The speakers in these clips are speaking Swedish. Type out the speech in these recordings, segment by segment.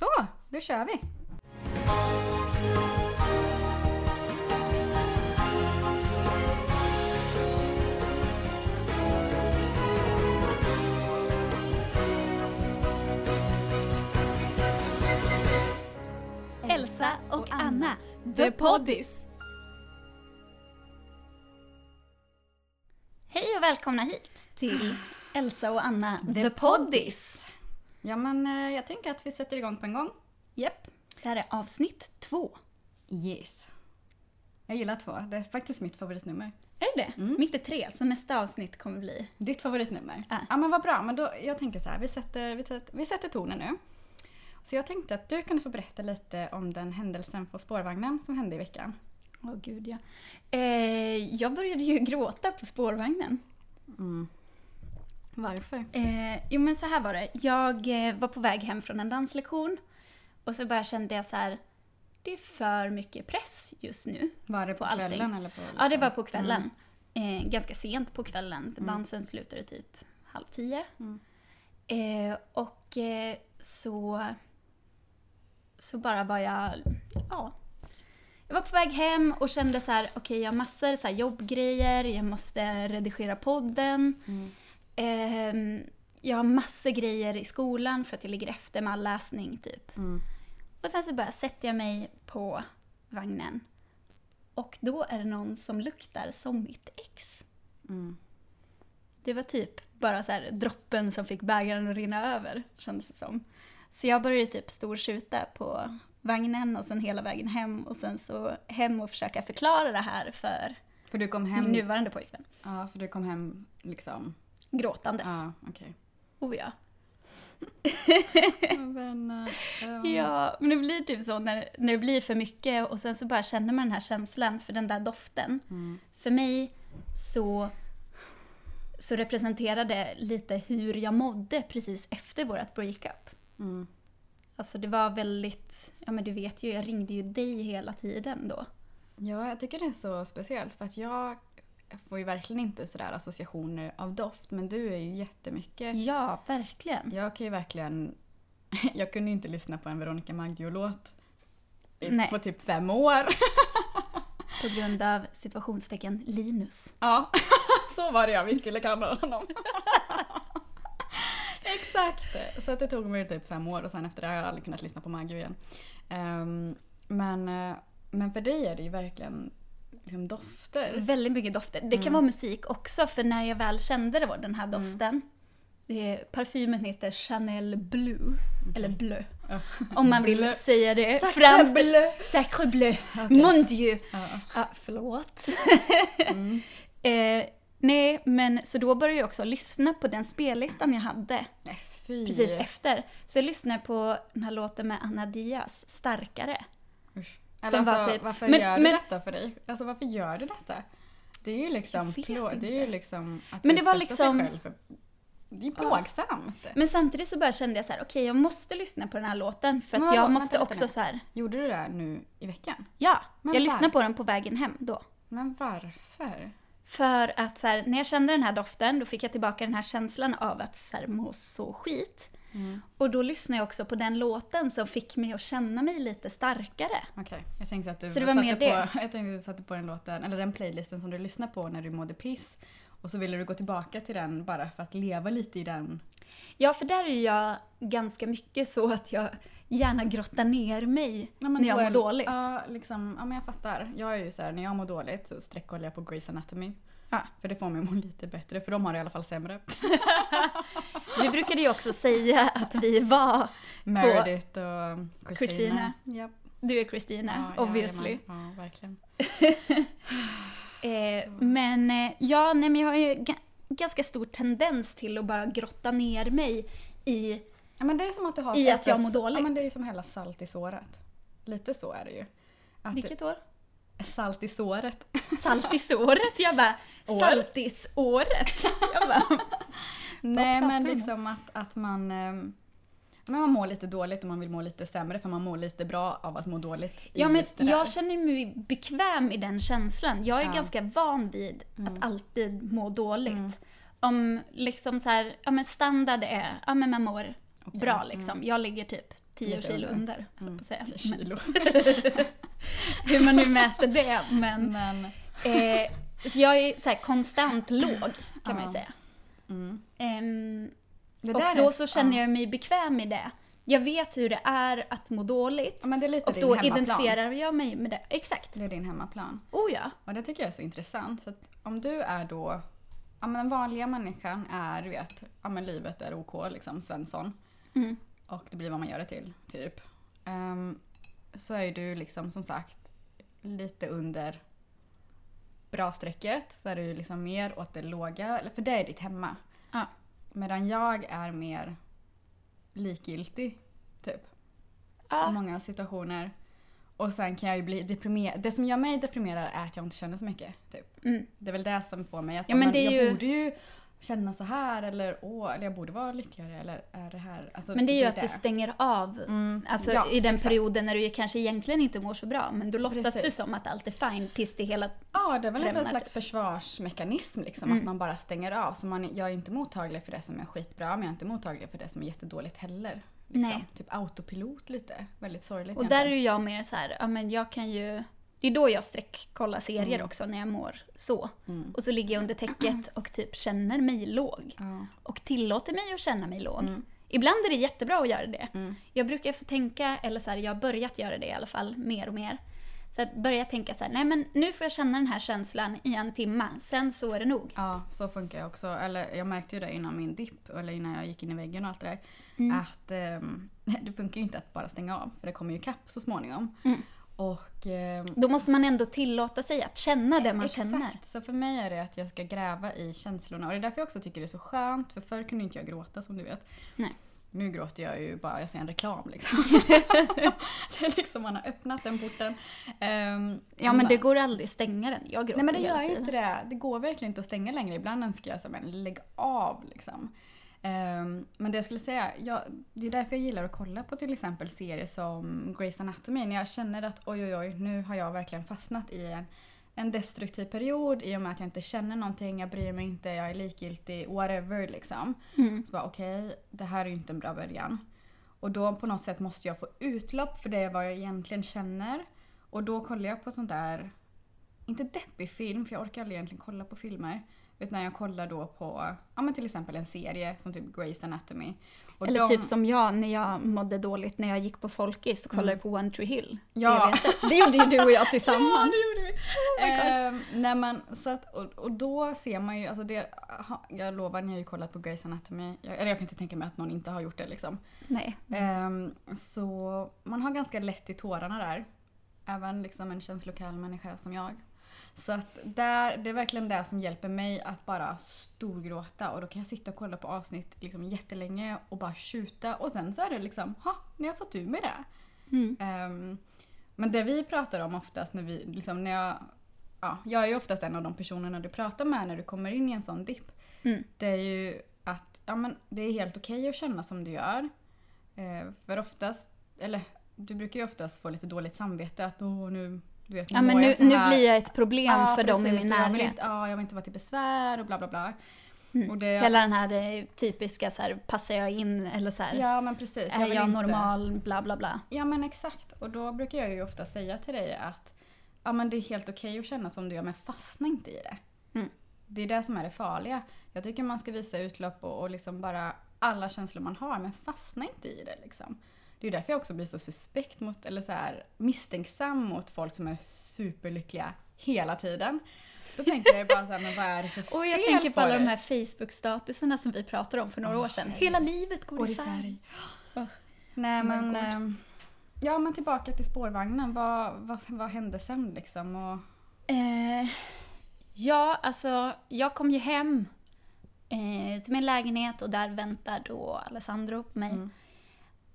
Så, då kör vi! Elsa och Anna, The Poddis. Hej och välkomna hit till Elsa och Anna, The Poddis. Ja men eh, jag tänker att vi sätter igång på en gång. Japp, det här är avsnitt två. Yes. Jag gillar två, det är faktiskt mitt favoritnummer. Är det det? Mm. Mitt är tre, så nästa avsnitt kommer bli... Ditt favoritnummer? Ja. Ja men vad bra, men då, jag tänker så här, vi sätter, vi, sätter, vi sätter tonen nu. Så jag tänkte att du kunde få berätta lite om den händelsen på spårvagnen som hände i veckan. Åh gud ja. Eh, jag började ju gråta på spårvagnen. Mm. Varför? Eh, jo men så här var det. Jag eh, var på väg hem från en danslektion och så bara kände jag så här. Det är för mycket press just nu. Var det på, På allting. kvällen eller på? Ja, det var på kvällen. Eh, ganska sent på kvällen, för Mm. dansen slutade typ halv tio. Mm. Eh, och eh, så, så bara var jag, ja. Jag var på väg hem och kände så här, okej jag har massor så här jobbgrejer, jag måste redigera podden. Mm. Ehm, jag har massor grejer i skolan för att jag ligger efter med all läsning typ. Mm. Och sen så bara sätter jag mig på vagnen. Och då är det någon som luktar som mitt ex. Mm. Det var typ bara så här droppen som fick bägaren att rinna över, kändes det som. Så jag började typ storskjuta på vagnen och sen hela vägen hem och sen så hem och försöka förklara det här för För du kom min hem, nuvarande pojkvän. ja, för du kom hem liksom, Gråtandes. ja okej. Oh ja. Men, eh, Ja, men det blir typ så när, när det blir för mycket och sen så bara känner man den här känslan för den där doften. Mm. För mig så, så representerar det lite hur jag mådde precis efter vårt breakup. Mm. Alltså det var väldigt, ja men du vet ju, jag ringde ju dig hela tiden då. Ja, jag tycker det är så speciellt för att jag får ju verkligen inte sådär associationer av doft men du är ju jättemycket. Ja, verkligen. Jag kan ju verkligen... Jag kunde ju inte lyssna på en Veronica Maggio-låt på typ fem år. På grund av situationstecken Linus. Ja, så var det jag. Vi skulle kalla honom. Exakt. Så att det tog mig typ fem år och sen efter det har jag aldrig kunnat lyssna på Maggio igen. Ehm, men, eh, men för dig är det ju verkligen liksom dofter. Väldigt mycket dofter. Det kan Mm. vara musik också, för när jag väl kände då den här doften. Det, parfymen heter Chanel Blue. Eller Bleu. Ja. Om man vill Bleu. säga det franskt. bleu. Sacré bleu. Okej. Mon dieu. Ja. Ah, förlåt. Mm. eh, nej, men så då började jag också lyssna på den spellistan jag hade fy. precis efter. Så jag lyssnade på den här låten med Anna Diaz, Starkare. Usch. Eller alltså, typ- varför men- gör men- du detta för dig? Alltså varför gör du detta? Det är ju liksom, Jag plå- det är ju liksom att Men det var liksom- sig själv för... Det är plågsamt. Men samtidigt så bara kände jag så här: okej jag måste lyssna på den här låten för Men att jag vadå? måste Vänta också nu. så här. Gjorde du det här nu i veckan? ja, Men jag var- lyssnade på den på vägen hem då. Men varför? För att så här, när jag kände den här doften, då fick jag tillbaka den här känslan av att så här, må så skit. Mm. Och då lyssnade jag också på den låten som fick mig att känna mig lite starkare. Okej, jag tänkte att du Så det var satte mer på, det? Jag tänkte du satte på den låten, eller den playlisten som du lyssnade på när du mådde piss. Och så ville du gå tillbaka till den bara för att leva lite i den. Ja, för där är jag ganska mycket så att jag gärna grottar ner mig Ja, när jag mår är- dåligt. Ja, liksom, ja men jag fattar. Jag är ju så här, när jag mår dåligt så sträckkollar jag på Grey's Anatomy. Ja. För det får mig att må lite bättre, för de har det i alla fall sämre. Vi brukade ju också säga att vi var, Meredith och Christina. Christina. Japp. du är Christina, Ja, obviously. jajamän. Ja, verkligen. Eh, men eh, ja, nej, men jag har ju ga- ganska stor tendens till att bara grotta ner mig i... Ja, men det är som att du har I att jag mår dåligt. Ja, men det är ju som hela salt i såret. Lite så är det ju. Att Vilket år? Salt i såret. Salt i såret. Jag bara? Saltisåret. Jag bara, Nej men liksom att, att man, ehm, men man mår lite dåligt och man vill må lite sämre för man mår lite bra av att må dåligt. ja, men jag känner mig bekväm i den känslan. Jag är Ja. ganska van vid Mm. att alltid må dåligt. Mm. Om liksom så här, ja men standard är, ja men man mår Okej, bra mm. liksom. Jag ligger typ 10 Lite kilo under. Mm, på att säga. 10 Men, kilo. hur man nu mäter det. Men, Men, eh, så jag är så här konstant låg kan man ju säga. mm. Det och då är- så känner ja. jag mig bekväm i det. Jag vet hur det är att må dåligt. Ja, Och då identifierar jag mig med det. Exakt. Det är din hemmaplan. Oh ja. Och det tycker jag är så intressant. För att om du är då, ja men den vanliga människan är, du vet, ja men livet är OK liksom, Svensson. Mm. Och det blir vad man gör det till, typ. Ehm, så är ju du liksom som sagt lite under bra strecket. Så är du liksom mer åt det låga, för det är ditt hemma. Ja. Medan jag är mer likgiltig, typ. I Ja. många situationer. Och sen kan jag ju bli deprimerad. Det som gör mig deprimerad är att jag inte känner så mycket. Typ. Mm. Det är väl det som får mig att Ja, men det är jag ju- borde ju känna så här eller åh, eller jag borde vara lyckligare eller är det här. Alltså, Men det är ju att det. du stänger av. Mm, Alltså ja, i den exakt. perioden när du kanske egentligen inte mår så bra. Men då låtsas Precis. du som att allt är fine tills det hela... Ja, det är väl en slags försvarsmekanism liksom. Mm. Att man bara stänger av. Så man, jag är inte mottaglig för det som är skitbra men jag är inte mottaglig för det som är jättedåligt heller. Liksom. Nej. Typ autopilot lite. Väldigt sorgligt Och där är egentligen. ju jag mer så här, ja men jag kan ju... Det är då jag sträckkollar serier Mm. också, när jag mår så. Mm. Och så ligger jag under täcket och typ känner mig låg. Ja. Och tillåter mig att känna mig låg. Mm. Ibland är det jättebra att göra det. Mm. Jag brukar få tänka, eller så här, jag har börjat göra det i alla fall, mer och mer. Så att börja tänka så här, nej men nu får jag känna den här känslan i en timme, sen så är det nog. Ja, så funkar jag också. Eller jag märkte ju det innan min dipp, eller innan jag gick in i väggen och allt det där. Mm. Att ehm, det funkar ju inte att bara stänga av, för det kommer ju kapp så småningom. Mm. Och... ehm, Då måste man ändå tillåta sig att känna det man exakt. känner. Så för mig är det att jag ska gräva i känslorna. Och det är därför jag också tycker det är så skönt, för förr kunde inte jag gråta som du vet. Nej. Nu gråter jag ju bara, jag ser en reklam liksom. det är liksom, man har öppnat den porten. Ehm, Ja men det går aldrig att stänga den. Jag gråter Nej men det gör ju inte det. Det går verkligen inte att stänga längre. Ibland önskar jag så men lägg av liksom. Ehm, men det jag skulle säga, jag, det är därför jag gillar att kolla på till exempel serier som Grey's Anatomy. När jag känner att oj oj oj, nu har jag verkligen fastnat i en, en destruktiv period i och med att jag inte känner någonting, jag bryr mig inte, jag är likgiltig, whatever liksom. Mm. Så bara okej, det här är ju inte en bra början. Och då på något sätt måste jag få utlopp för det vad jag egentligen känner. Och då kollar jag på sånt där, inte deppig film för jag orkar aldrig egentligen kolla på filmer. Utan jag kollar då på, ja men till exempel en serie som typ Grey's Anatomy. Och Eller de- typ som jag när jag mådde dåligt när jag gick på Folkis och kollade Mm. på One Tree Hill. Ja. Det, gjorde ju du och jag Ja, tillsammans. det gjorde vi. Oh så att, och, och då ser man ju, alltså det, jag lovar ni har ju kollat på Grey's Anatomy. Jag, eller jag kan inte tänka mig att någon inte har gjort det liksom. Nej. Ehm, så man har ganska lätt i tårarna där. Även liksom en känslokall människa som jag. Så att där, det är verkligen det som hjälper mig att bara storgråta och då kan jag sitta och kolla på avsnitt liksom jättelänge och bara tjuta och sen så är det liksom, ha, nu har fått ur mig det. Mm. Ehm, men det vi pratar om oftast när vi, liksom när jag, ja, jag är ju oftast en av de personerna du pratar med när du kommer in i en sån dipp. Mm. Det är ju att ja, men det är helt okej att känna som du gör. Eh, för oftast, eller du brukar ju oftast få lite dåligt samvete att åh nu, du vet, Ja men nu, jag nu här." blir jag ett problem Ja, för dem i precis, min och jag närhet. Inte, ja, jag vill inte vara till besvär och bla bla bla. Mm. Och det, Hela den här eh, typiska så här, passar jag in eller så här, ja men precis. är vill jag inte- normal, bla bla bla. Ja men exakt. Och då brukar jag ju ofta säga till dig att ja, men det är helt okej att känna som du gör men fastna inte i det. Mm. Det är det som är det farliga. Jag tycker man ska visa utlopp och, och liksom bara alla känslor man har men fastna inte i det liksom. Det är därför jag också blir så suspekt mot, eller så här misstänksam mot folk som är superlyckliga hela tiden. Då tänker jag bara så här, men vad är det för fel Och jag tänker på alla dig? de här Facebook-statuserna som vi pratade om för några Åh, år sedan. Hela livet går, Går i färg. Nej Oh my men... Ehm, ja men tillbaka till spårvagnen. Vad, vad, vad hände sen liksom? Och, Eh, ja, alltså jag kom ju hem eh, till min lägenhet och där väntar då Alessandro på mig. Mm.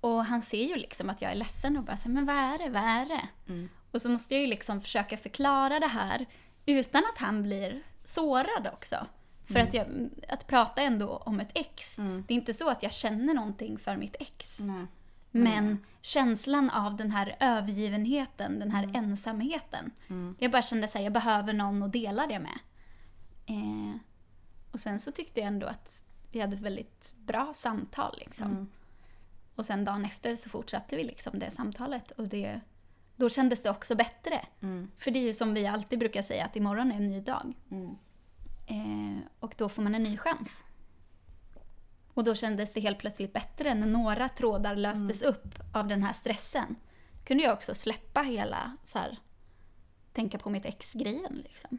Och han ser ju liksom att jag är ledsen och bara säger men vad är det, vad är det? Mm. Och så måste jag ju liksom försöka förklara det här utan att han blir sårad också. För att, jag, att prata ändå om ett ex. Mm. Det är inte så att jag känner någonting för mitt ex. Nej. Men känslan av den här övergivenheten, den här ensamheten. Mm. Jag bara kände att jag behöver någon att dela det med. Eh, och sen så tyckte jag ändå att vi hade ett väldigt bra samtal. Liksom. Mm. Och sen dagen efter så fortsatte vi liksom det samtalet och det, då kändes det också bättre. Mm. För det är ju som vi alltid brukar säga att imorgon är en ny dag. Mm. Eh, och då får man en ny chans. Och då kändes det helt plötsligt bättre när några trådar löstes upp av den här stressen. Kunde jag också släppa hela så här, tänka på mitt ex-grejen liksom.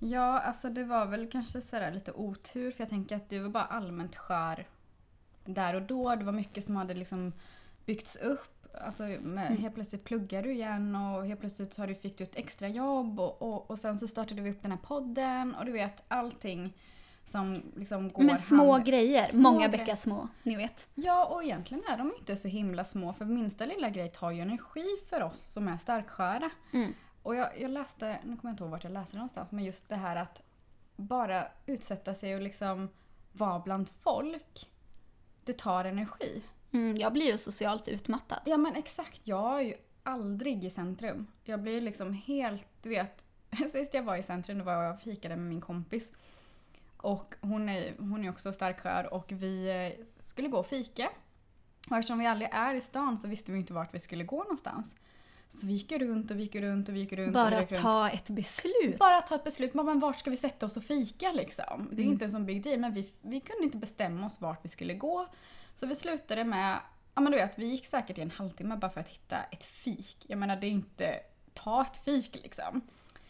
Ja, alltså det var väl kanske sådär lite otur för jag tänker att du var bara allmänt skör där och då. Det var mycket som hade liksom byggts upp. Alltså med, helt plötsligt pluggar du igen och helt plötsligt har du, fick du ett extra jobb och, och, och sen så startade vi upp den här podden och du vet allting som liksom går Men små hand- grejer, Små många bäckar små, ni vet. Ja, och egentligen är de inte så himla små för minsta lilla grej tar ju energi för oss som är starksköra. Mm. Och jag, jag läste, nu kommer jag inte ihåg vart jag läste det någonstans, men just det här att bara utsätta sig och liksom vara bland folk, det tar energi. Mm, jag blir ju socialt utmattad. Ja men exakt, jag är ju aldrig i centrum. Jag blir liksom helt, du vet, sist jag var i centrum då var jag och fikade med min kompis. Och hon är, hon är också starkskör och vi eh, skulle gå och fika. Och eftersom vi aldrig är i stan så visste vi inte vart vi skulle gå någonstans. Så vi gick runt och vi gick runt och vi gick runt. Bara gick runt. ta ett beslut. Bara ta ett beslut. Men men vart ska vi sätta oss och fika liksom? Det är Mm. inte en sån big deal. Men vi, vi kunde inte bestämma oss vart vi skulle gå. Så vi slutade med, ja men du vet, vi gick säkert i en halvtimme bara för att hitta ett fik. Jag menar det är inte, ta ett fik liksom.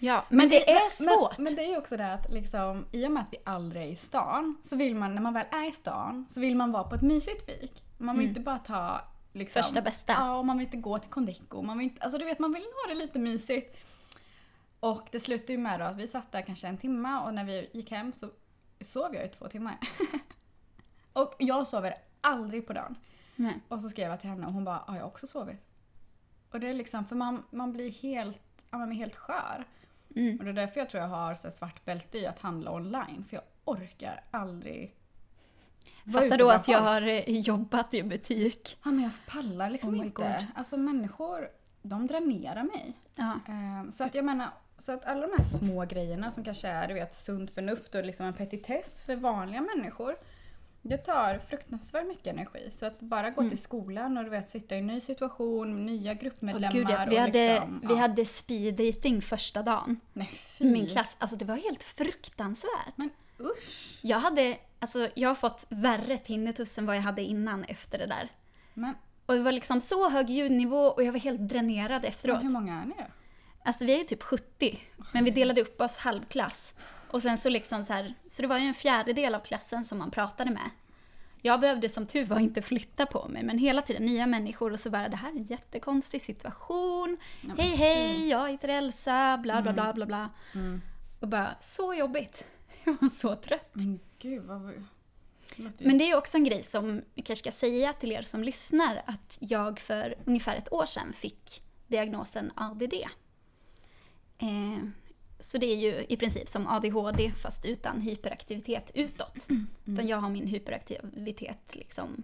Ja, men, det, är svårt. Men, men det är ju också det att liksom, i och med att vi aldrig är i stan, så vill man, när man väl är i stan, så vill man vara på ett mysigt fik. Man vill Mm. inte bara ta liksom, Första bästa. Ja, och man vill inte gå till Condeco. Man vill inte, alltså du vet, man vill ha det lite mysigt. Och det slutade ju med då att vi satt där kanske en timme och när vi gick hem så sov jag i två timmar. och jag sover aldrig på dagen. Nej. Och så skrev jag till henne och hon bara, har jag också sovit? Och det är liksom, för man, man blir helt, ja, man blir helt skör. Mm. Och det är därför jag tror jag har så svart bälte i att handla online. För jag orkar aldrig Fattar då att jag har eh, jobbat i butik. Ja men jag pallar liksom Oh inte. God. Alltså människor, de dränerar mig. Ja. Ehm, så att jag menar, så att alla de här små grejerna som kanske är du vet, sunt förnuft och liksom en petitess för vanliga människor. Det tar fruktansvärt mycket energi. Så att bara gå Mm. till skolan och du vet, sitta i en ny situation, nya gruppmedlemmar. gud, ja. Vi, och hade, liksom, vi ja. hade speed dating första dagen Nej, fy. min klass. Alltså det var helt fruktansvärt. Men usch. Jag hade, alltså jag har fått värre tinnitus än vad jag hade innan efter det där. Men, Och det var liksom så hög ljudnivå och jag var helt dränerad men efteråt. hur många är ni då? Alltså vi är ju typ 70, men vi delade upp oss halvklass. Och sen så liksom så här, så det var ju en fjärdedel av klassen som man pratade med. Jag behövde som tur var inte flytta på mig, men hela tiden nya människor och så bara det här är en jättekonstig situation. Nej, men Hej hej, jag heter Elsa, bla bla Mm. bla bla bla. Mm. Och bara så jobbigt. Jag var så trött. Men gud vad... Men det är också en grej som jag kanske ska säga till er som lyssnar att jag för ungefär ett år sedan fick diagnosen ADD. Eh, så det är ju i princip som ADHD fast utan hyperaktivitet utåt. Utan jag har min hyperaktivitet liksom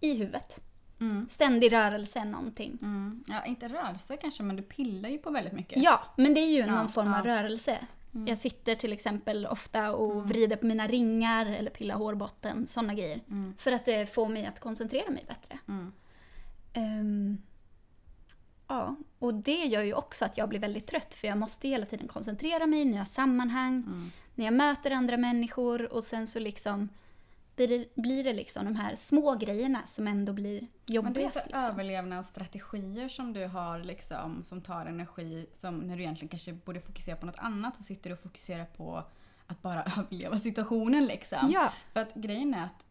i huvudet. Mm. Ständig rörelse är någonting. Mm. Ja, inte rörelse kanske, men du pillar ju på väldigt mycket. Ja, men det är ju Ja, någon form av ja. rörelse. Mm. Jag sitter till exempel ofta och Mm. vrider på mina ringar eller pillar hårbotten, sådana grejer. Mm. För att det får mig att koncentrera mig bättre. Ehm, ja, och det gör ju också att jag blir väldigt trött för jag måste hela tiden koncentrera mig i nya sammanhang, Mm. när jag möter andra människor och sen så liksom blir det, blir det liksom de här små grejerna som ändå blir Men det är jobbigast. så liksom. överlevnadsstrategier som du har liksom, som tar energi, som när du egentligen kanske borde fokusera på något annat så sitter du och fokuserar på att bara överleva situationen liksom. Ja, För att grejen är att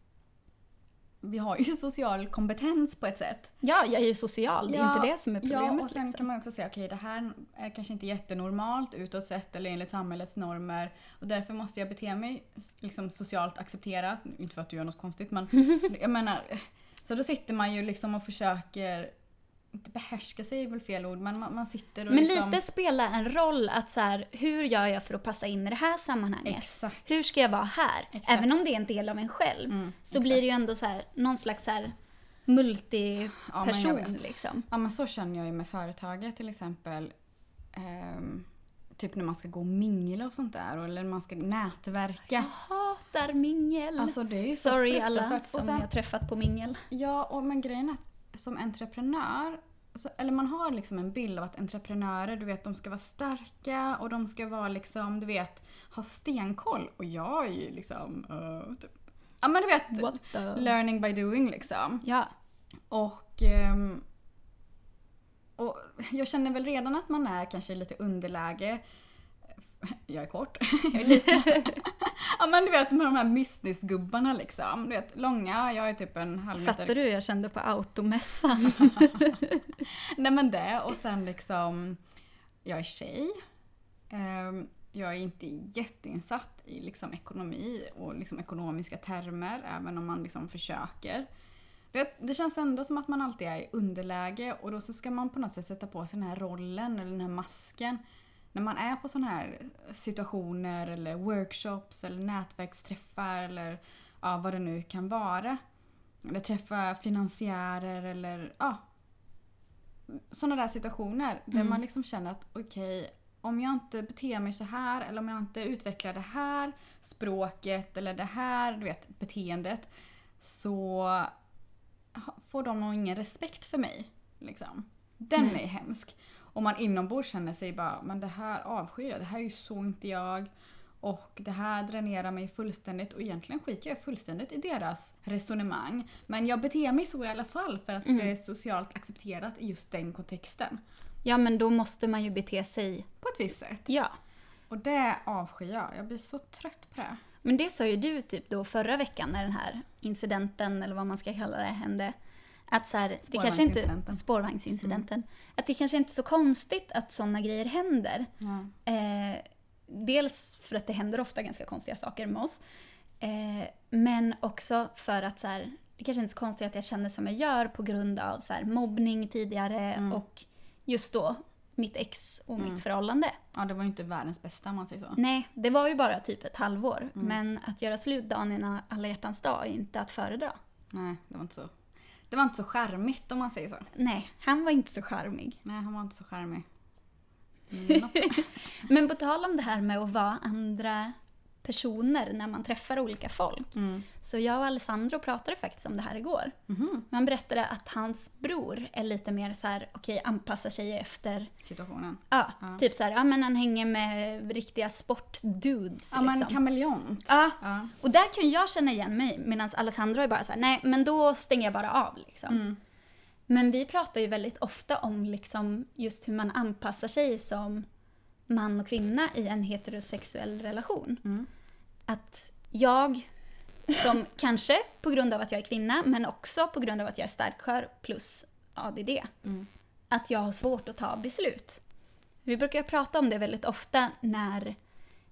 vi har ju social kompetens på ett sätt. ja, jag är ju social, det är Ja, inte det som är problemet. Ja, och sen liksom. kan man också säga okej det här är kanske inte jättenormalt utåt sett eller enligt samhällets normer och därför måste jag bete mig liksom, socialt accepterat. Inte för att du gör något konstigt men jag menar så då sitter man ju liksom och försöker inte behärska sig är väl fel ord men man, man sitter och Men liksom... lite spelar en roll att så här, hur gör jag för att passa in i det här sammanhanget? Exakt. Hur ska jag vara här? Exakt. Även om det är en del av en själv. Mm, så exakt. blir det ju ändå så här, någon slags så här Ja, men multiperson liksom. Ja men så känner jag ju med företaget till exempel. Ehm, typ när man ska gå och mingla och sånt där eller när man ska nätverka. Jag hatar mingel. Alltså det är ju så Sorry alla som Och sen- jag har träffat på mingel. Ja, och men grejen är att som entreprenör, så, eller man har liksom en bild av att entreprenörer, du vet, de ska vara starka och de ska vara liksom, du vet, ha stenkoll. Och jag är ju liksom, uh, typ, ja men du vet, learning by doing liksom. Ja. Och, ehm, och jag känner väl redan att man är kanske lite underläge. Jag är kort. Jag är lite. ja men du vet med de här businessgubbarna liksom. Du vet långa, jag är typ en halv meter. Fattar du hur jag kände på automässan? Nej men det och sen liksom, jag är tjej. Ehm, jag är inte jätteinsatt i liksom ekonomi och liksom ekonomiska termer även om man liksom försöker. Det känns ändå som att man alltid är i underläge och då så ska man på något sätt sätta på sig den här rollen eller den här masken. När man är på sådana här situationer eller workshops eller nätverksträffar eller ja, vad det nu kan vara. Eller träffa finansiärer eller ja, sådana där situationer där Mm. man liksom känner att okej, om jag inte beter mig så här eller om jag inte utvecklar det här språket eller det här du vet, beteendet så får de nog ingen respekt för mig. Liksom. Den Nej. är hemsk. Och man inombords känner sig bara, men det här avskyr jag, det här är ju så inte jag. Och det här dränerar mig fullständigt och egentligen skiter jag fullständigt i deras resonemang. Men jag beter mig så i alla fall för att Mm. det är socialt accepterat i just den kontexten. Ja men då måste man ju bete sig, På ett visst sätt. ja. Och det avskyr jag. Jag blir så trött på det. Men det sa ju du typ då förra veckan när den här incidenten, eller vad man ska kalla det, hände. Att så här, det kanske inte, Spårvagnsincidenten. spårvagnsincidenten. Att det kanske inte är så konstigt att sådana grejer händer. Ja. Eh, dels för att det händer ofta ganska konstiga saker med oss. Eh, men också för att så här, det kanske inte är så konstigt att jag känner som jag gör på grund av så här, mobbning tidigare Mm. och just då mitt ex och Mm. mitt förhållande. ja, det var ju inte världens bästa om man säger så. Nej, det var ju bara typ ett halvår. Mm. Men att göra slut dagen innan alla hjärtans dag är inte att föredra. Nej, det var inte så. Det var inte så charmigt om man säger så. Nej, han var inte så charmig. Nej, han var inte så charmig. Mm, nope. Men på tal om det här med att vara andra personer när man träffar olika folk. mm. Så jag och Alessandro pratade faktiskt om det här igår. Mhm. Man berättade att hans bror är lite mer så här, okej, anpassar sig efter, Situationen. ja, Ja. typ så här, ja men han hänger med riktiga sportdudes Ja, men liksom. kameleont. Ja, Ja. och där kan jag känna igen mig medan Alessandro är bara så här, nej men då stänger jag bara av liksom. Mm. Men vi pratar ju väldigt ofta om liksom just hur man anpassar sig som man och kvinna i en heterosexuell relation. Mm. Att jag, som kanske på grund av att jag är kvinna, men också på grund av att jag är starkskör plus ADD, Mm. att jag har svårt att ta beslut. Vi brukar prata om det väldigt ofta när,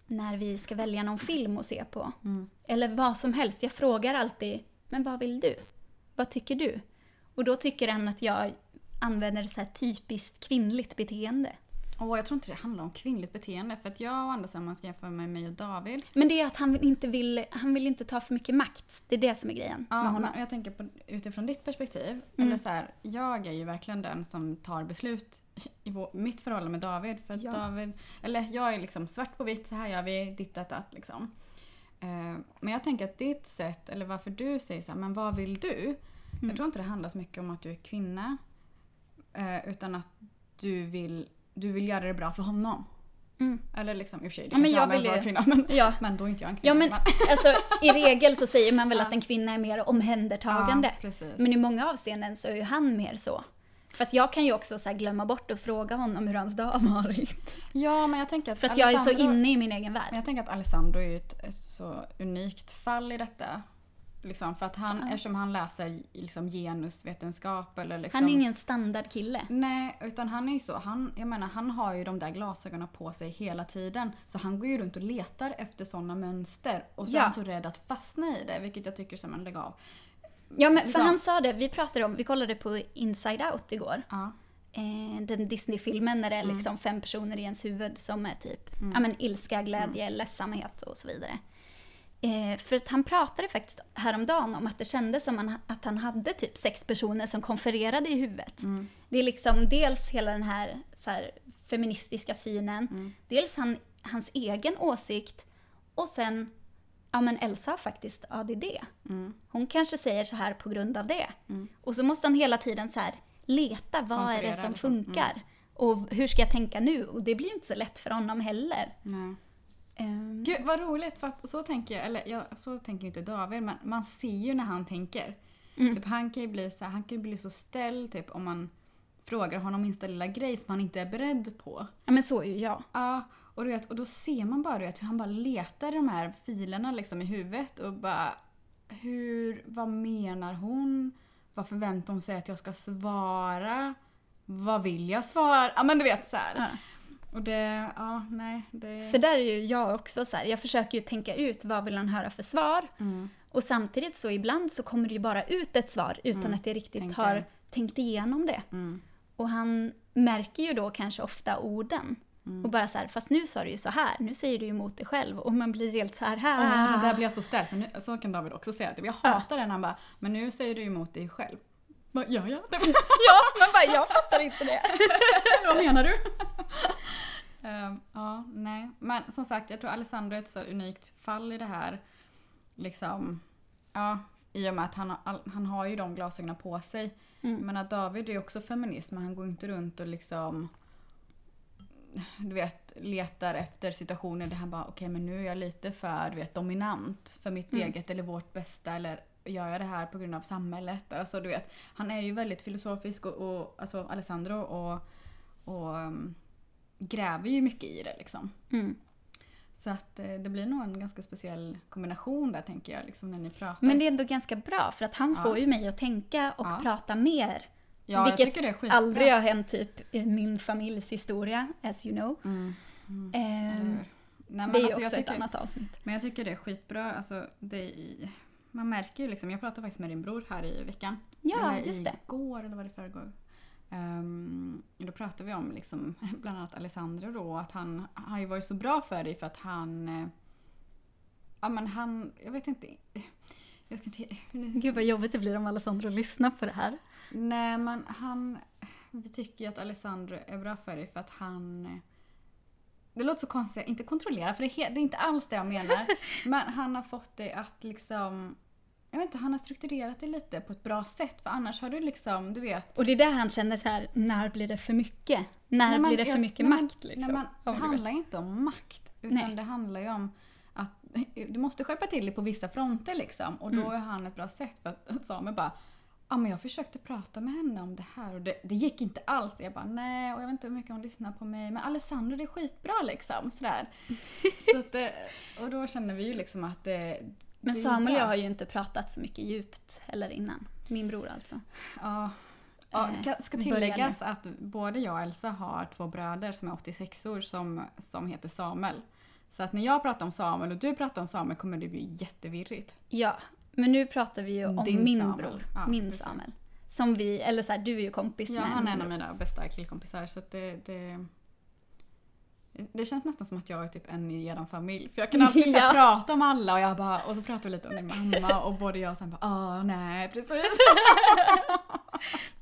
när vi ska välja någon film att se på. Mm. Eller vad som helst. Jag frågar alltid, men vad vill du? Vad tycker du? Och då tycker han att jag använder så här typiskt kvinnligt beteende. Åh, jag tror inte det handlar om kvinnligt beteende. För att jag och Anders, om man ska jämföra med mig och David. Men det är att han inte vill, han vill inte ta för mycket makt. Det är det som är grejen med Ja, honom. men jag tänker på utifrån ditt perspektiv. Mm. Eller så här, jag är ju verkligen den som tar beslut i vår, mitt förhållande med David. För att Ja. David, eller jag är liksom svart på vitt, så här gör vi, ditt att att liksom. Eh, men jag tänker att ditt sätt, eller varför du säger så här, men vad vill du? Mm. Jag tror inte det handlar så mycket om att du är kvinna. Eh, utan att du vill, du vill göra det bra för honom. Mm. Eller liksom, i och för sig, det Ja, kanske jag vill ju- kvinna. Men, Ja, men då är inte jag en ja kvinna. men alltså, i regel så säger man väl Ja. att en kvinna är mer omhändertagande. Ja. Men i många avseenden så är ju han mer så. För att jag kan ju också så glömma bort att fråga honom hur hans dag har varit. ja, men jag tänker att För att jag är så Alessandro- inne i min egen värld. Men jag tänker att Alessandro är ju ett så unikt fall i detta. Liksom, för att han, Ja. eftersom han läser liksom genusvetenskap eller liksom... Han är ingen standardkille. Nej, utan han är ju så. Han, jag menar, han har ju de där glasögonen på sig hela tiden. Så han går ju runt och letar efter sådana mönster. Och så Ja. är han så rädd att fastna i det, vilket jag tycker som en lägg av. Ja men för Ja. han sa det, vi pratade om, vi kollade på Inside Out igår. Ja. Eh, den Disney-filmen när det är Mm. liksom fem personer i ens huvud som är typ Mm. ja, men ilska, glädje, ledsamhet och så vidare. Eh, för att han pratade faktiskt häromdagen om att det kändes som han, att han hade typ sex personer som konfererade i huvudet. Mm. Det är liksom dels hela den här, så här feministiska synen. Mm. Dels han, hans egen åsikt och sen, ja men Elsa har faktiskt ADD. Mm. Hon kanske säger så här på grund av det. Mm. Och så måste han hela tiden så här leta, vad är det Konferera som liksom. funkar? Och hur ska jag tänka nu? Och det blir ju inte så lätt för honom heller. Nej. Ehm, Gud vad roligt för att så tänker jag, eller ja, så tänker inte David men man ser ju när han tänker. Mm. Typ, han kan ju bli så, han kan bli så ställd typ om man frågar honom minsta lilla grej som han inte är beredd på. ja men så är ju jag. Ja, och, du vet, och då ser man bara du vet, hur han bara letar i de här filerna liksom i huvudet och bara hur, vad menar hon? Vad förväntar hon sig att jag ska svara? Vad vill jag svara? Ja men du vet så här. Ja. Och det, ja nej det... För där är ju jag också så här, jag försöker ju tänka ut vad vill han höra för svar. Mm. Och samtidigt så ibland så kommer det ju bara ut ett svar utan Mm, att jag riktigt tänker. har tänkt igenom det. Mm. Och han märker ju då kanske ofta orden. Mm. Och bara så här, fast nu sa du ju så här, nu säger du ju emot dig själv. Och man blir helt så här, Ah, här. det där blir jag så ställd. Men nu, så kan David också säga. Jag hatar det när han bara, men nu säger du ju emot dig själv. Bara, ja, ja. Ja, man bara, jag fattar inte det. Vad menar du? Ehm, ja, nej. Men som sagt, jag tror Alessandro är ett så unikt fall i det här. Liksom, ja, i och med att han har, han har ju de glasögonen på sig. Mm. Men att David är också feminist, men han går inte runt och liksom du vet, letar efter situationer där han bara okej men nu är jag lite för du vet, dominant för mitt Mm. eget eller vårt bästa eller gör jag det här på grund av samhället? Alltså du vet, han är ju väldigt filosofisk och, och alltså Alessandro och, och um, gräver ju mycket i det liksom. Mm. Så att eh, det blir nog en ganska speciell kombination där tänker jag liksom när ni pratar. Men det är ändå ganska bra för att han Ja. får ju mig att tänka och Ja. prata mer. ja, vilket. Aldrig har hänt typ i min familjs historia, as you know. Mm. Mm. Hur? Nej, det är ju alltså, jag också ett tycker- annat avsnitt. Men jag tycker det är skitbra. Alltså, det är, man märker ju liksom, jag pratade faktiskt med din bror här i veckan. Ja, eller just det. Igår eller var det förrgår. Um, då pratade vi om liksom, bland annat Alessandro då, att han har ju varit så bra för dig för att han... eh, Ja men han, jag vet inte. Jag ska inte Gud vad jobbigt det blir om Alessandro lyssnar på det här. Nej men han... Vi tycker ju att Alessandro är bra för dig för att han... Det låter så konstigt, inte kontrollera för det är, det är inte alls det jag menar. men han har fått dig att liksom... Jag vet inte, han har strukturerat det lite på ett bra sätt för annars har du liksom, du vet... Och det är där han känner så här, när blir det för mycket? När men blir det för jag- mycket men- makt liksom? Men Ja, det handlar inte om makt. Utan Nej. det handlar ju om att du måste skärpa till dig på vissa fronter liksom. Och då Mm. är han ett bra sätt för att Samuel bara Ja men jag försökte prata med henne om det här och det, det gick inte alls. Jag bara nej och jag vet inte hur mycket hon lyssnar på mig. Men Alessandro det är skitbra liksom. Sådär. Så att, och då känner vi ju liksom att det... Men Samuel och jag har ju inte pratat så mycket djupt heller innan. Min bror alltså. Ja. Ja, Eh, det ska vi börjar tilläggas att både jag och Elsa har två bröder som är 86 år som, som heter Samuel. Så att när jag pratar om Samuel och du pratar om Samuel kommer det bli jättevirrigt. Ja, men nu pratar vi ju om Din min Samuel. bror. Ja, min precis. Samuel. Som vi, eller så här, du är ju kompis Ja, med han är en av mina bästa killkompisar så det, det... Det känns nästan som att jag är typ en i er familj. För jag kan alltid Ja. prata om alla och jag bara, och så pratar vi lite om din mamma och både jag och sen bara ah nej precis.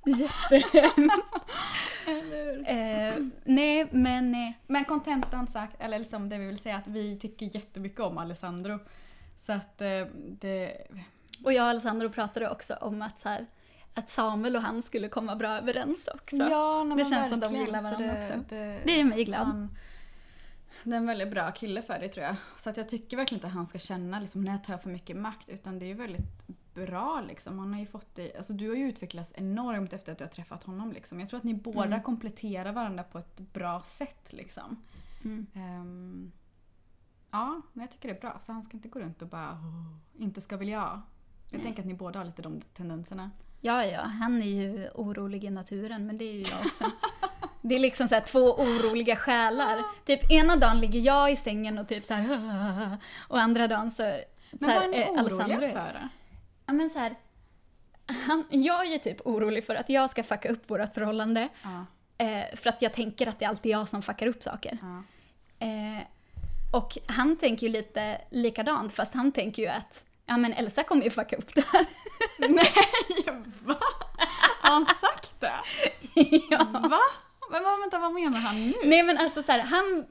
Jättehemskt. Eh, nej, men eh, Men kontentan sagt, eller liksom det vi vill säga att vi tycker jättemycket om Alessandro. Så att eh, det... Och jag och Alessandro pratade också om att, så här, att Samuel och han skulle komma bra överens också. Ja, det känns som de gillar varandra det, också. Det, Det är mig glad. Han, det är en väldigt bra kille för dig tror jag. Så att jag tycker verkligen inte att han ska känna liksom, när jag tar för mycket makt. Utan det är ju väldigt bra liksom. Han har ju fått dig, alltså du har ju utvecklats enormt efter att du har träffat honom liksom. Jag tror att ni båda Mm. kompletterar varandra på ett bra sätt liksom. Mm. Ehm, ja, men jag tycker det är bra. Så han ska inte gå runt och bara "Åh, inte ska väl jag. Jag Nej. tänker att ni båda har lite de tendenserna. Ja, ja, han är ju orolig i naturen, men det är ju jag också. Det är liksom så två oroliga själar. Typ ena dagen ligger jag i sängen och typ så här och andra dagen så, så Men vad här, är ni eh, oroliga är- för? Ja men så här, han, jag är ju typ orolig för att jag ska fucka upp vårt förhållande. Ja, Eh, för att jag tänker att det är alltid jag som fuckar upp saker. ja. Eh, och han tänker ju lite likadant, fast han tänker ju att ja men Elsa kommer ju fucka upp det här. Nej, va? Har han sagt det? ja. Va? Men vad, vänta, vad menar han nu? Nej men alltså så här, han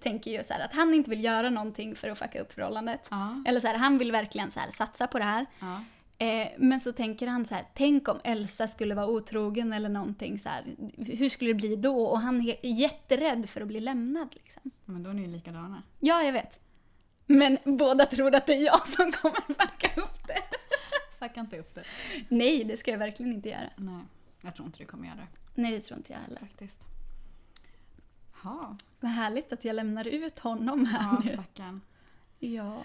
tänker ju så här att han inte vill göra någonting för att fucka upp förhållandet. Ja, Eller så här, han vill verkligen så här satsa på det här. ja. Eh, men så tänker han så här, tänk om Elsa skulle vara otrogen eller någonting så här. Hur skulle det bli då? Och han är jätterädd för att bli lämnad liksom. Men då är ni ju likadana. Ja, jag vet. Men båda tror att det är jag som kommer fucka upp det. Fucka inte upp det. Nej, det ska jag verkligen inte göra. Nej, jag tror inte du kommer göra det Nej, det tror inte jag heller. faktiskt. Ja, Vad härligt att jag lämnar ut honom här ja nu. stackarn. Ja.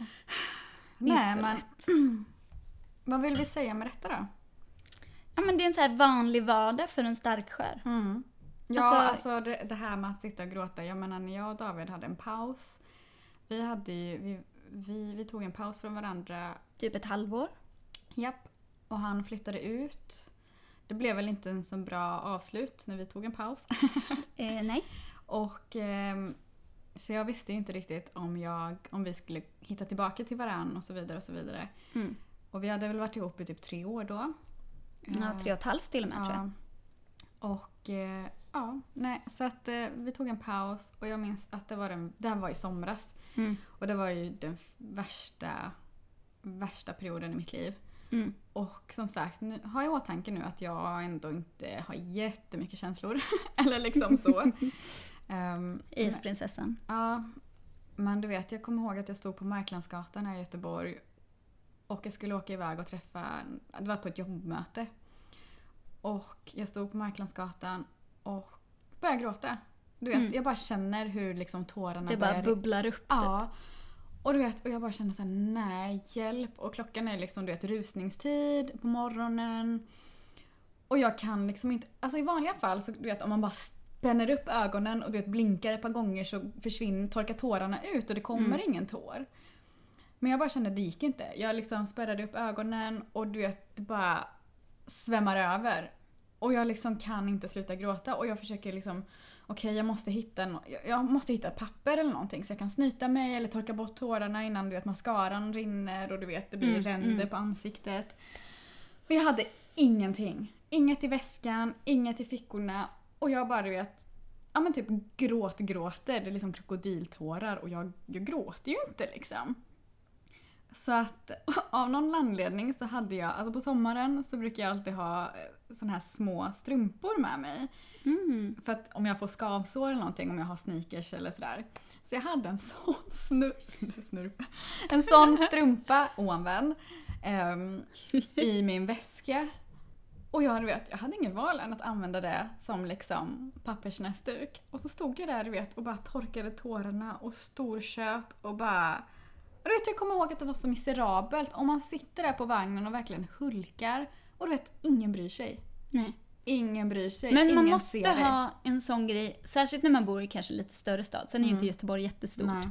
Nej, men vad vill vi säga med detta då? Ja, men det är en så här vanlig vardag för en starkskär. Mm. Ja, Alltså- alltså, det, det här med att sitta och gråta. Jag menar när jag och David hade en paus. Vi, hade ju, vi, vi, vi tog en paus från varandra. Typ ett halvår. Japp. Och han flyttade ut. Det blev väl inte en så bra avslut när vi tog en paus. Eh, nej. Och ehm, Så jag visste ju inte riktigt om, jag, om vi skulle hitta tillbaka till varann och så vidare. Och så vidare. Mm. Och vi hade väl varit ihop i typ tre år då. Ja, tre och ett halvt till och med tror jag. Ja. Och eh, ja, nej, så att eh, vi tog en paus och jag minns att det var, den, det här var i somras. Mm. Och det var ju den värsta, värsta perioden i mitt liv. Mm. Och som sagt, nu, ha i åtanke nu att jag ändå inte har jättemycket känslor. Eller liksom så. um, Isprinsessan. Ja, men du vet, jag kommer ihåg att jag stod på Marklandsgatan här i Göteborg och jag skulle åka iväg och träffa, det var på ett jobbmöte. Och jag stod på Marklandsgatan och började gråta. Du vet, Mm. jag bara känner hur liksom tårarna Det bara börjar... bubblar upp typ. Ja. Och du vet, och jag bara känner såhär, nej, hjälp. Och klockan är liksom, du vet, rusningstid på morgonen. Och jag kan liksom inte, alltså i vanliga fall så du vet om man bara spänner upp ögonen och du vet blinkar ett par gånger så försvinner, torkar tårarna ut och det kommer Mm. ingen tår. Men jag bara kände det gick inte. Jag liksom spärrade upp ögonen och du vet, det bara svämmar över. Och jag liksom kan inte sluta gråta och jag försöker liksom Okej, jag måste hitta no- jag- måste hitta ett papper eller någonting så jag kan snyta mig eller torka bort tårarna innan du vet mascaran rinner och du vet det blir Mm, ränder mm. på ansiktet. Men jag hade ingenting. Inget i väskan, inget i fickorna och jag bara du vet Ja men typ gråt gråter, det är liksom krokodiltårar och jag, jag gråter ju inte liksom. Så att av någon anledning så hade jag, alltså på sommaren så brukar jag alltid ha såna här små strumpor med mig. Mm. För att om jag får skavsår eller någonting, om jag har sneakers eller sådär. Så jag hade en sån snu, snu- snurp, en sån strumpa oanvänd ehm, i min väska. Och jag, du vet, jag hade ingen val än att använda det som liksom pappersnäsduk. Och så stod jag där du vet, och bara torkade tårarna och stortjöt och bara... Och du vet, jag kommer ihåg att det var så miserabelt. Om man sitter där på vagnen och verkligen hulkar och du vet, ingen bryr sig. Nej. Ingen bryr sig. Men man måste ha en sån grej, särskilt när man bor i kanske lite större stad. Sen är ju inte Göteborg jättestort. Nej.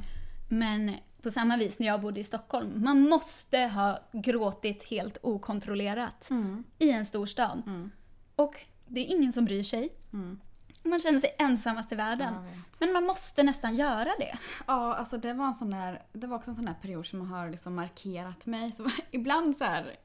Men på samma vis när jag bodde i Stockholm. Man måste ha gråtit helt okontrollerat Mm. i en stor stad. Mm. Och det är ingen som bryr sig. Mm. Man känner sig ensammast i världen. Men man måste nästan göra det. Ja, alltså det var en sån där, det var också en sån där period som har liksom markerat mig. Så ibland så här,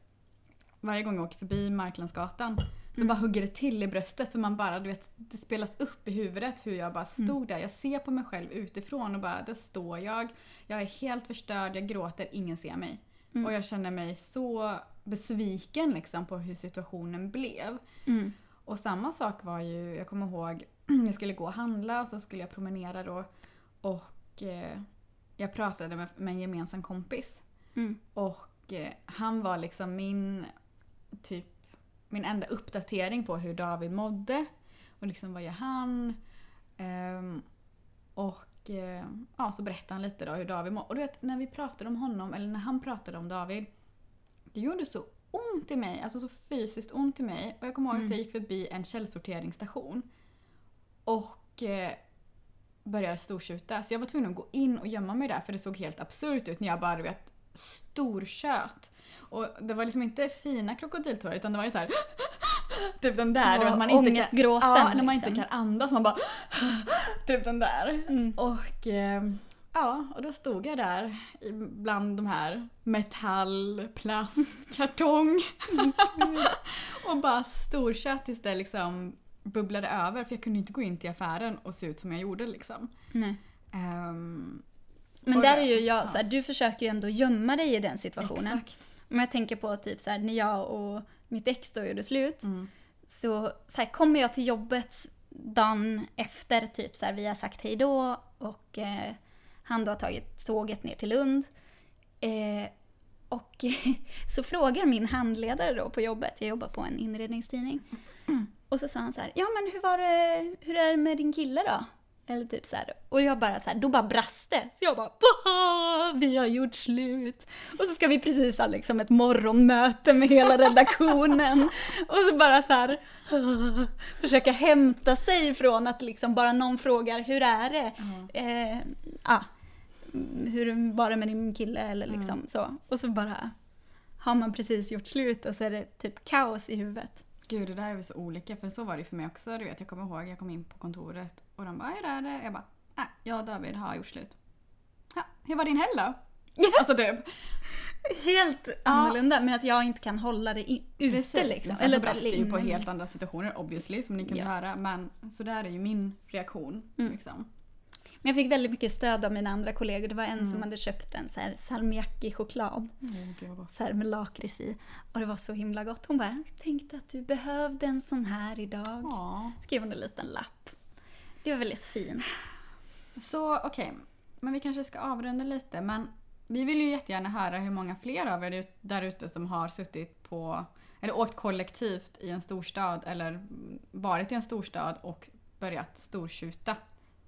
varje gång jag åker förbi Marklandsgatan så Mm. bara hugger det till i bröstet för man bara, du vet, det spelas upp i huvudet hur jag bara stod Mm. där. Jag ser på mig själv utifrån och bara, där står jag. Jag är helt förstörd, jag gråter, ingen ser mig. Mm. Och jag känner mig så besviken liksom på hur situationen blev. Mm. Och samma sak var ju, jag kommer ihåg, jag skulle gå och handla och så skulle jag promenera då. Och eh, jag pratade med, med en gemensam kompis. Mm. Och eh, han var liksom min, typ, min enda uppdatering på hur David mådde. Och liksom vad gör han? Ehm, och eh, ja, så berättade han lite då hur David mådde. Och du vet, när vi pratade om honom, eller när han pratade om David. Det gjorde så ont i mig, alltså så fysiskt ont i mig. Och jag kommer ihåg att Mm. jag gick förbi en källsorteringsstation. Och eh, började stortjuta. Så jag var tvungen att gå in och gömma mig där för det såg helt absurt ut när jag bara vet stortjöt. Och det var liksom inte fina krokodiltårar utan det var ju så här Typ den där, vet, man inte kan, ja, när man inte liksom. kan andas. Man bara Typ den där. Mm. Och eh, ja, och då stod jag där bland de här metall, plast, kartong. och bara stortjöt tills det liksom bubblade över för jag kunde inte gå in till affären och se ut som jag gjorde liksom. Nej. Ehm, Men där är ju jag ja. så här, du försöker ju ändå gömma dig i den situationen. Exakt. Om jag tänker på typ så här, när jag och mitt ex då gjorde slut. Mm. Så, så här, kommer jag till jobbet dagen efter, typ så här, vi har sagt hej då och eh, han då har tagit tåget ner till Lund. Eh, och så frågar min handledare då på jobbet, jag jobbar på en inredningstidning. Och så sa han så här, ja men hur var det, hur är det med din kille då? Eller typ så här. Och jag bara så här, då bara brast det. Så jag bara, "Bah, vi har gjort slut. Och så ska vi precis ha liksom ett morgonmöte med hela redaktionen. Och så bara så här, försöka hämta sig från att liksom bara någon frågar, hur är det? Eh, ah, hur var det med din kille? Eller liksom så. Och så bara har man precis gjort slut och så är det typ kaos i huvudet. Gud, det där är väl så olika. För så var det för mig också. Du vet, jag kommer ihåg, jag kom in på kontoret och de bara, hur är det? Jag bara, nej, jag och David har gjort slut. Ja, hur var din helg då? Alltså typ. Helt annorlunda, men att jag inte kan hålla det i, ute Precis. liksom. Sen så så brast det ju på helt andra situationer obviously som ni kunde Ja. höra. Men så där är ju min reaktion. Mm. Liksom. Men jag fick väldigt mycket stöd av mina andra kollegor. Det var en som hade köpt en så här salmiakki-choklad. Mm. Så här med lakrits i. Och det var så himla gott. Hon bara, jag tänkte att du behövde en sån här idag. Ja. Skrev hon en liten lapp. Det var väldigt fint. Så okej, men vi kanske ska avrunda lite. Men vi vill ju jättegärna höra hur många fler av er där ute som har suttit på eller åkt kollektivt i en storstad eller varit i en storstad och börjat stortjuta.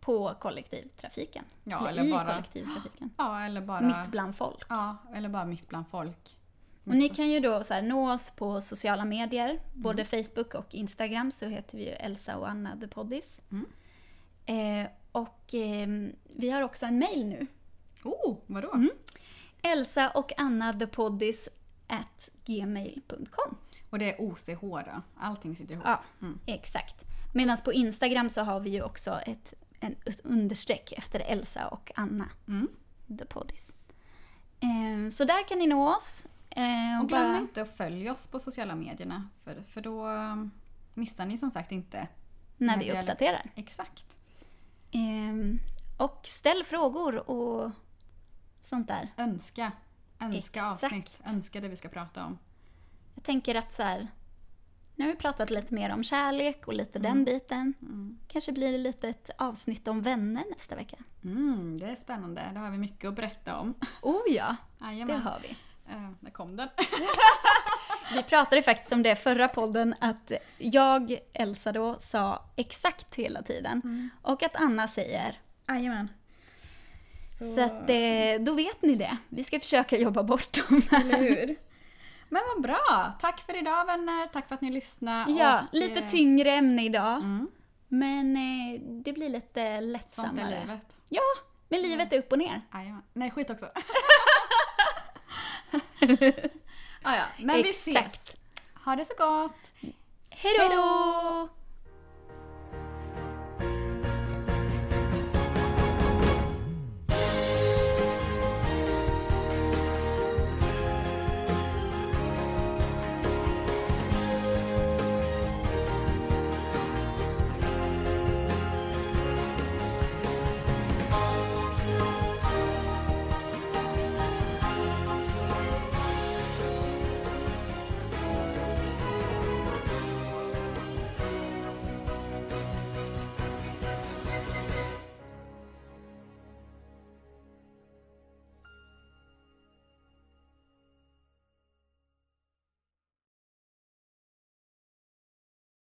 På kollektivtrafiken. Ja, eller, eller i bara- kollektivtrafiken. Ja, eller bara... Mitt bland folk. Ja, eller bara mitt bland folk. Och ni kan ju då så här, nå oss på sociala medier, både Mm. Facebook och Instagram så heter vi ju Elsa och Anna the Poddis. Mm. Eh, och ehm, vi har också en mail nu. Oh, vadå? Mm. Elsa och Anna the Poddis at gmail.com. Och det är OCH då? Allting sitter ihop? Ja, Mm. exakt. Medan på Instagram så har vi ju också ett, en, ett understreck efter Elsa och Anna Mm. the Poddis. Eh, så där kan ni nå oss. Eh, och Och glöm bara, inte att följa oss på sociala medierna. För, för då um, missar ni som sagt inte. när när vi uppdaterar. Exakt. Ehm, och ställ frågor och sånt där. Önska. Önska Exakt. avsnitt. Önska det vi ska prata om. Jag tänker att så här, nu har vi pratat lite mer om kärlek och lite Mm. den biten. Kanske blir det lite ett avsnitt om vänner nästa vecka. Mm, det är spännande. Det har vi mycket att berätta om. Oh ja, det Jajamän. har vi. Eh, där kom den. Vi pratade faktiskt om det förra podden att jag, Elsa då, sa exakt hela tiden. Mm. Och att Anna säger. Jajamän. Så, att eh, då vet ni det. Vi ska försöka jobba bort dem. Eller hur? Men vad bra! Tack för idag vänner. Tack för att ni lyssnade. Ja, och, lite eh, tyngre ämne idag. Mm, Men eh, det blir lite sånt är lättsammare. livet. Ja, men livet är upp och ner. Jajamän. Nej, skit också. ah, ja. Men vi ses. Exakt. Ha det så gott. Hej då!